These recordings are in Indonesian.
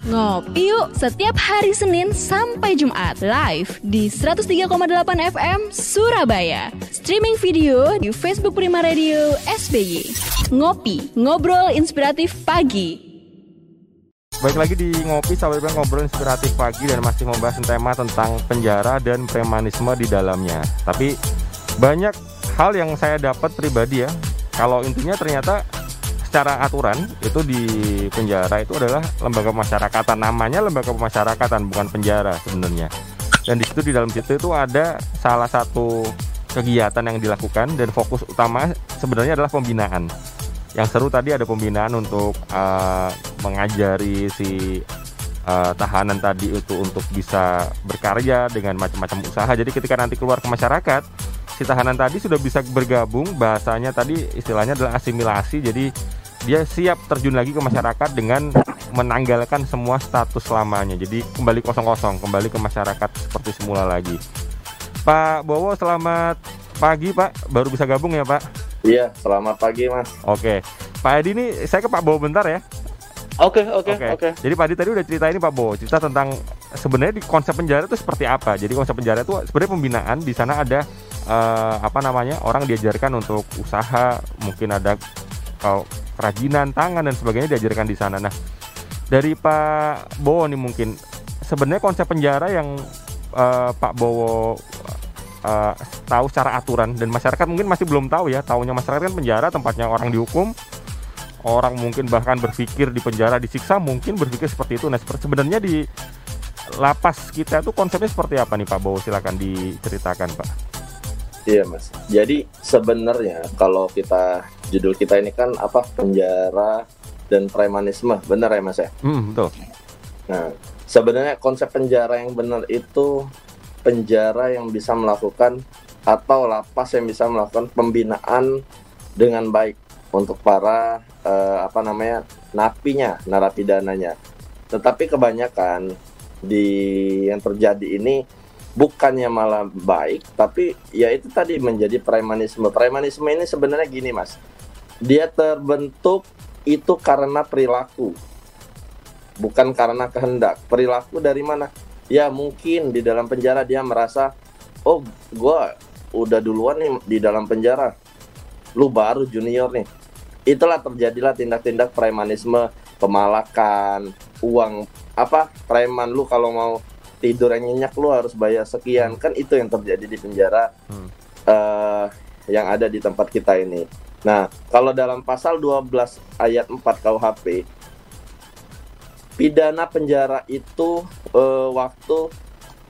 Ngopi yuk setiap hari Senin sampai Jumat live di 103,8 FM Surabaya. Streaming video di Facebook Prima Radio SBY. Ngopi, ngobrol inspiratif pagi. Baik lagi di Ngopi, bilang ngobrol inspiratif pagi dan masih membahas tema tentang penjara dan premanisme di dalamnya. Tapi banyak hal yang saya dapat pribadi ya. Kalau intinya ternyata secara aturan itu di penjara itu adalah lembaga pemasyarakatan. Namanya lembaga pemasyarakatan bukan penjara sebenarnya. Dan di situ di dalam situ itu ada salah satu kegiatan yang dilakukan dan fokus utama sebenarnya adalah pembinaan. Yang seru tadi ada pembinaan untuk uh, mengajari si uh, tahanan tadi itu untuk bisa berkarya dengan macam-macam usaha. Jadi ketika nanti keluar ke masyarakat si tahanan tadi sudah bisa bergabung. Bahasanya tadi istilahnya adalah asimilasi. Jadi dia siap terjun lagi ke masyarakat dengan menanggalkan semua status lamanya. Jadi kembali kosong-kosong, kembali ke masyarakat seperti semula lagi. Pak Bowo, selamat pagi Pak. Baru bisa gabung ya Pak? Iya, selamat pagi Mas. Oke, Pak Edi ini saya ke Pak Bowo bentar ya. Oke, oke, oke. Jadi Pak Edi tadi udah cerita ini Pak Bowo, cerita tentang sebenarnya di konsep penjara itu seperti apa. Jadi konsep penjara itu sebenarnya pembinaan di sana ada uh, apa namanya orang diajarkan untuk usaha, mungkin ada kalau kerajinan tangan dan sebagainya diajarkan di sana. Nah, dari Pak Bowo nih mungkin sebenarnya konsep penjara yang uh, Pak Bowo uh, tahu secara aturan dan masyarakat mungkin masih belum tahu ya. Tahunya masyarakat kan penjara tempatnya orang dihukum, orang mungkin bahkan berpikir di penjara disiksa, mungkin berpikir seperti itu. Nah, sebenarnya di lapas kita itu konsepnya seperti apa nih Pak Bowo? Silakan diceritakan, Pak. Iya mas. Jadi sebenarnya kalau kita judul kita ini kan apa penjara dan premanisme, benar ya mas ya? Hmm, betul. Nah sebenarnya konsep penjara yang benar itu penjara yang bisa melakukan atau lapas yang bisa melakukan pembinaan dengan baik untuk para uh, apa namanya napinya, narapidananya. Tetapi kebanyakan di yang terjadi ini bukannya malah baik tapi ya itu tadi menjadi premanisme. Premanisme ini sebenarnya gini mas. Dia terbentuk itu karena perilaku bukan karena kehendak. Perilaku dari mana? Ya mungkin di dalam penjara dia merasa oh gue udah duluan nih di dalam penjara. Lu baru junior nih. Itulah terjadilah tindak-tindak premanisme pemalakan uang apa preman lu kalau mau tidur yang nyenyak lu harus bayar sekian kan itu yang terjadi di penjara hmm. uh, yang ada di tempat kita ini. Nah, kalau dalam pasal 12 ayat 4 KUHP pidana penjara itu uh, waktu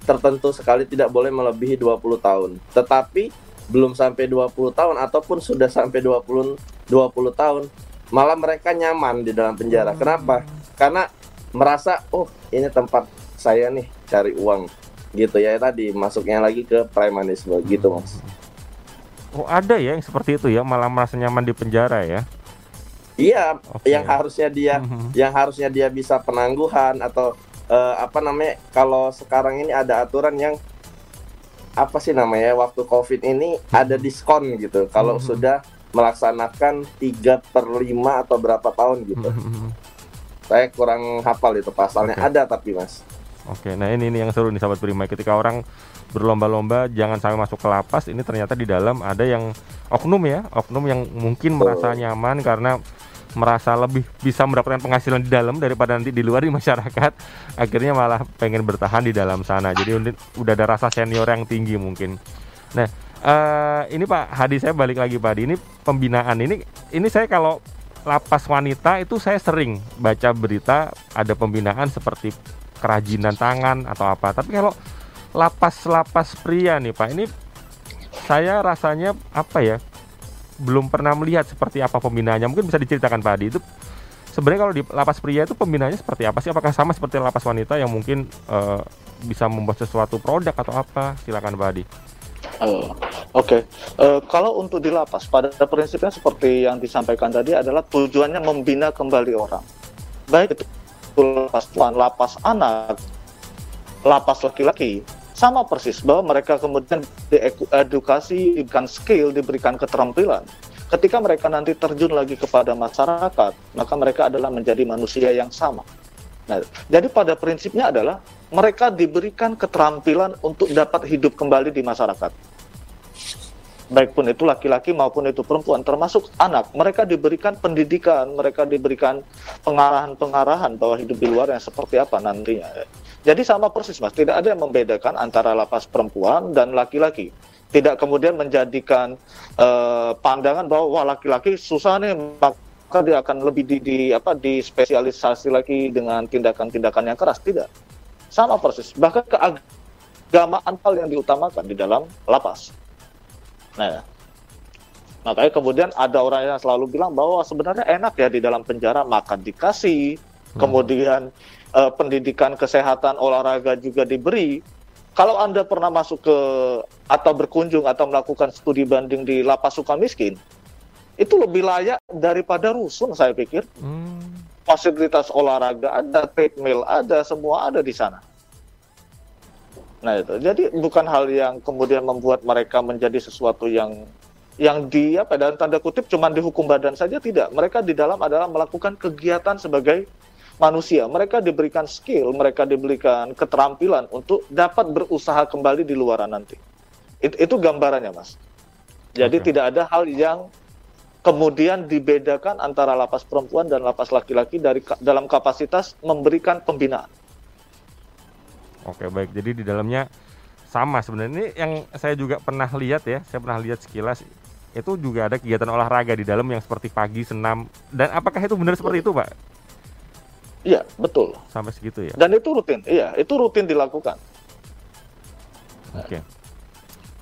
tertentu sekali tidak boleh melebihi 20 tahun. Tetapi belum sampai 20 tahun ataupun sudah sampai 20 20 tahun malah mereka nyaman di dalam penjara. Hmm. Kenapa? Karena merasa oh ini tempat saya nih cari uang gitu ya tadi masuknya lagi ke premanisme gitu hmm. mas. Oh ada ya yang seperti itu ya malah merasa nyaman di penjara ya? Iya, okay. yang harusnya dia hmm. yang harusnya dia bisa penangguhan atau uh, apa namanya kalau sekarang ini ada aturan yang apa sih namanya waktu covid ini ada diskon gitu kalau hmm. sudah melaksanakan 3 per 5 atau berapa tahun gitu. Saya kurang hafal itu pasalnya okay. ada tapi mas. Oke, nah ini, ini yang seru nih sahabat Prima. Ketika orang berlomba-lomba jangan sampai masuk ke lapas, ini ternyata di dalam ada yang oknum ya, oknum yang mungkin merasa nyaman karena merasa lebih bisa mendapatkan penghasilan di dalam daripada nanti di luar di masyarakat. Akhirnya malah pengen bertahan di dalam sana. Jadi udah ada rasa senior yang tinggi mungkin. Nah, uh, ini Pak Hadi saya balik lagi Pak Hadi. Ini pembinaan ini ini saya kalau lapas wanita itu saya sering baca berita ada pembinaan seperti kerajinan tangan atau apa. Tapi kalau lapas-lapas pria nih Pak, ini saya rasanya apa ya? Belum pernah melihat seperti apa pembinaannya. Mungkin bisa diceritakan Pak Adi itu sebenarnya kalau di lapas pria itu pembinaannya seperti apa sih? Apakah sama seperti lapas wanita yang mungkin uh, bisa membuat sesuatu produk atau apa? Silakan Pak Adi. Uh, Oke, okay. uh, kalau untuk di lapas, pada prinsipnya seperti yang disampaikan tadi adalah tujuannya membina kembali orang, baik itu lapas tuan, lapas anak, lapas laki-laki, sama persis bahwa mereka kemudian diedukasi, diberikan skill, diberikan keterampilan. Ketika mereka nanti terjun lagi kepada masyarakat, maka mereka adalah menjadi manusia yang sama. Nah, jadi pada prinsipnya adalah mereka diberikan keterampilan untuk dapat hidup kembali di masyarakat. Baik pun itu laki-laki maupun itu perempuan, termasuk anak. Mereka diberikan pendidikan, mereka diberikan pengarahan-pengarahan bahwa hidup di luar yang seperti apa nantinya. Jadi sama persis mas, tidak ada yang membedakan antara lapas perempuan dan laki-laki. Tidak kemudian menjadikan uh, pandangan bahwa wah laki-laki susah nih, maka dia akan lebih di, di apa dispesialisasi lagi dengan tindakan-tindakan yang keras. Tidak sama persis. Bahkan keagamaan hal yang diutamakan di dalam lapas. Nah, makanya kemudian ada orang yang selalu bilang bahwa sebenarnya enak ya di dalam penjara makan dikasih, hmm. kemudian uh, pendidikan kesehatan olahraga juga diberi. Kalau Anda pernah masuk ke atau berkunjung atau melakukan studi banding di lapas suka miskin, itu lebih layak daripada rusun saya pikir. Hmm fasilitas olahraga ada, treadmill ada, semua ada di sana. Nah itu, jadi bukan hal yang kemudian membuat mereka menjadi sesuatu yang yang di apa dalam tanda kutip cuma dihukum badan saja tidak. Mereka di dalam adalah melakukan kegiatan sebagai manusia. Mereka diberikan skill, mereka diberikan keterampilan untuk dapat berusaha kembali di luaran nanti. It, itu gambarannya, Mas. Jadi okay. tidak ada hal yang kemudian dibedakan antara lapas perempuan dan lapas laki-laki dari dalam kapasitas memberikan pembinaan. Oke baik, jadi di dalamnya sama sebenarnya ini yang saya juga pernah lihat ya, saya pernah lihat sekilas itu juga ada kegiatan olahraga di dalam yang seperti pagi senam dan apakah itu benar seperti itu pak? Iya betul. Sampai segitu ya. Dan itu rutin, iya itu rutin dilakukan. Oke.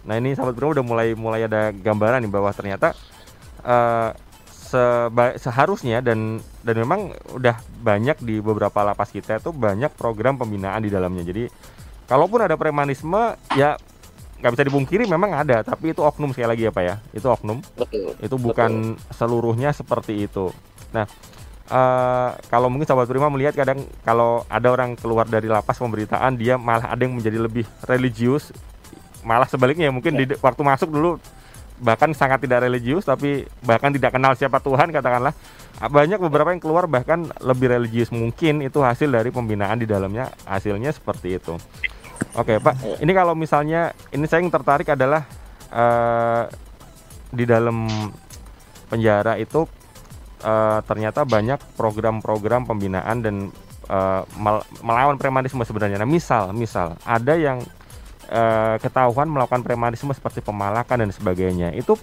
Nah ini sahabat bro udah mulai mulai ada gambaran nih bahwa ternyata uh, seba seharusnya dan dan memang udah banyak di beberapa lapas kita itu banyak program pembinaan di dalamnya. Jadi kalaupun ada premanisme ya nggak bisa dipungkiri memang ada, tapi itu oknum sekali lagi ya pak ya, itu oknum. Betul. Itu bukan Betul. seluruhnya seperti itu. Nah uh, kalau mungkin sahabat prima melihat kadang kalau ada orang keluar dari lapas pemberitaan dia malah ada yang menjadi lebih religius, malah sebaliknya mungkin ya. di waktu masuk dulu bahkan sangat tidak religius tapi bahkan tidak kenal siapa Tuhan katakanlah. Banyak beberapa yang keluar bahkan lebih religius mungkin itu hasil dari pembinaan di dalamnya hasilnya seperti itu. Oke pak. Iya. ini kalau misalnya ini saya yang tertarik adalah uh, di dalam penjara itu uh, ternyata banyak program-program pembinaan dan uh, melawan premanisme sebenarnya. Nah misal misal ada yang uh, ketahuan melakukan premanisme seperti pemalakan dan sebagainya. Itu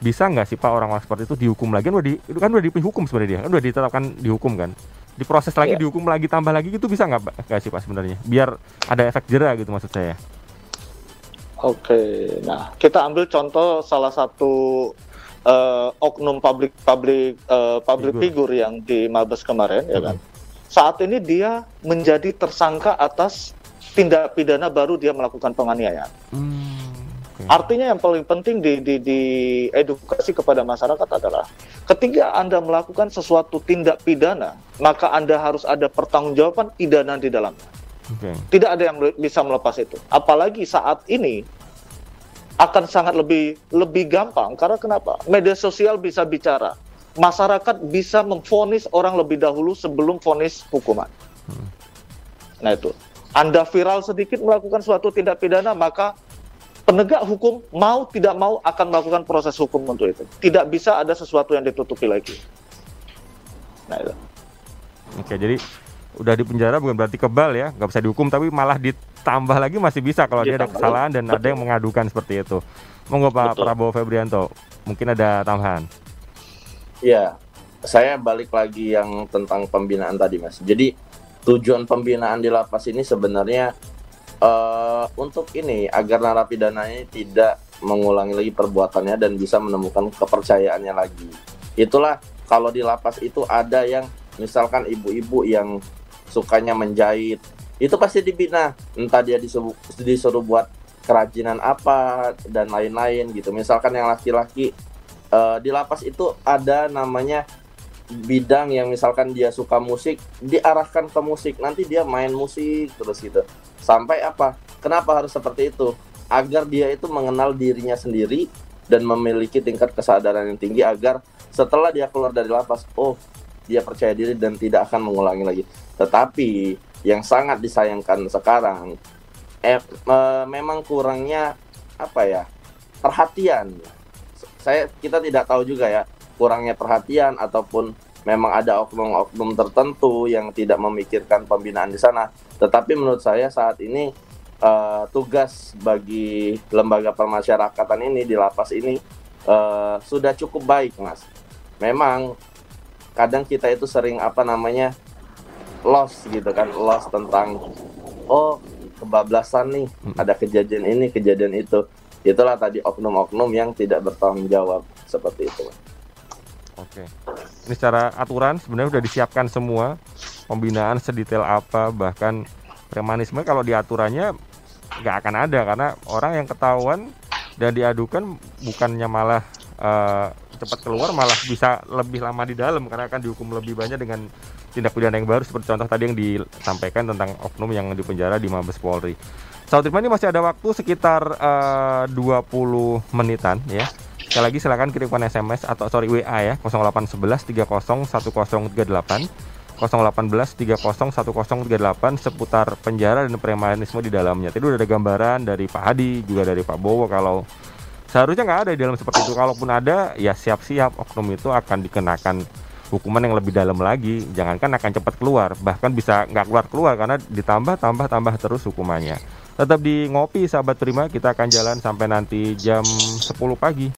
bisa nggak sih pak orang-orang seperti itu dihukum lagi? Kan udah di, kan udah dihukum sebenarnya dia. Kan udah ditetapkan dihukum kan? Diproses lagi yeah. dihukum lagi tambah lagi itu bisa nggak nggak sih pak sebenarnya? Biar ada efek jerah gitu maksud saya. Oke nah kita ambil contoh salah satu uh, oknum public public uh, public figur. figure yang di Mabes kemarin hmm. ya kan? Saat ini dia menjadi tersangka atas tindak pidana baru dia melakukan penganiayaan. Hmm, okay. Artinya yang paling penting di, di, di edukasi kepada masyarakat adalah ketika Anda melakukan sesuatu tindak pidana, maka Anda harus ada pertanggungjawaban pidana di dalamnya. Okay. Tidak ada yang bisa melepas itu. Apalagi saat ini akan sangat lebih lebih gampang karena kenapa? Media sosial bisa bicara. Masyarakat bisa memfonis orang lebih dahulu sebelum fonis hukuman. Hmm. Nah itu. Anda viral sedikit melakukan suatu tindak pidana, maka penegak hukum mau tidak mau akan melakukan proses hukum untuk itu. Tidak bisa ada sesuatu yang ditutupi lagi. Nah itu. Oke, jadi udah di penjara bukan berarti kebal ya, nggak bisa dihukum, tapi malah ditambah lagi masih bisa kalau dia ada kesalahan dan Betul. ada yang mengadukan seperti itu. Monggo Pak Betul. Prabowo Febrianto, mungkin ada tambahan. Ya, saya balik lagi yang tentang pembinaan tadi Mas. Jadi tujuan pembinaan di lapas ini sebenarnya uh, untuk ini agar narapidana ini tidak mengulangi lagi perbuatannya dan bisa menemukan kepercayaannya lagi. Itulah kalau di lapas itu ada yang misalkan ibu-ibu yang sukanya menjahit, itu pasti dibina. Entah dia disuruh, disuruh buat kerajinan apa dan lain-lain gitu. Misalkan yang laki-laki uh, di lapas itu ada namanya bidang yang misalkan dia suka musik diarahkan ke musik. Nanti dia main musik terus gitu. Sampai apa? Kenapa harus seperti itu? Agar dia itu mengenal dirinya sendiri dan memiliki tingkat kesadaran yang tinggi agar setelah dia keluar dari lapas oh dia percaya diri dan tidak akan mengulangi lagi. Tetapi yang sangat disayangkan sekarang eh, eh, memang kurangnya apa ya? Perhatian. Saya kita tidak tahu juga ya kurangnya perhatian ataupun memang ada oknum-oknum tertentu yang tidak memikirkan pembinaan di sana. Tetapi menurut saya saat ini uh, tugas bagi lembaga permasyarakatan ini di lapas ini uh, sudah cukup baik, Mas. Memang kadang kita itu sering apa namanya loss gitu kan, loss tentang oh kebablasan nih, hmm. ada kejadian ini, kejadian itu. Itulah tadi oknum-oknum yang tidak bertanggung jawab seperti itu. Oke. Ini secara aturan sebenarnya sudah disiapkan semua pembinaan sedetail apa bahkan premanisme kalau diaturannya nggak akan ada karena orang yang ketahuan dan diadukan bukannya malah uh, cepat keluar malah bisa lebih lama di dalam karena akan dihukum lebih banyak dengan tindak pidana yang baru seperti contoh tadi yang disampaikan tentang oknum yang dipenjara di Mabes Polri. Saat ini masih ada waktu sekitar uh, 20 menitan ya. Sekali lagi silakan kirimkan SMS atau sorry WA ya 0811 30 1038 018 301038 seputar penjara dan premanisme di dalamnya. Tadi udah ada gambaran dari Pak Hadi juga dari Pak Bowo kalau seharusnya nggak ada di dalam seperti itu. Kalaupun ada, ya siap-siap oknum itu akan dikenakan hukuman yang lebih dalam lagi. Jangankan akan cepat keluar, bahkan bisa nggak keluar keluar karena ditambah tambah tambah terus hukumannya. Tetap di ngopi sahabat prima, kita akan jalan sampai nanti jam 10 pagi.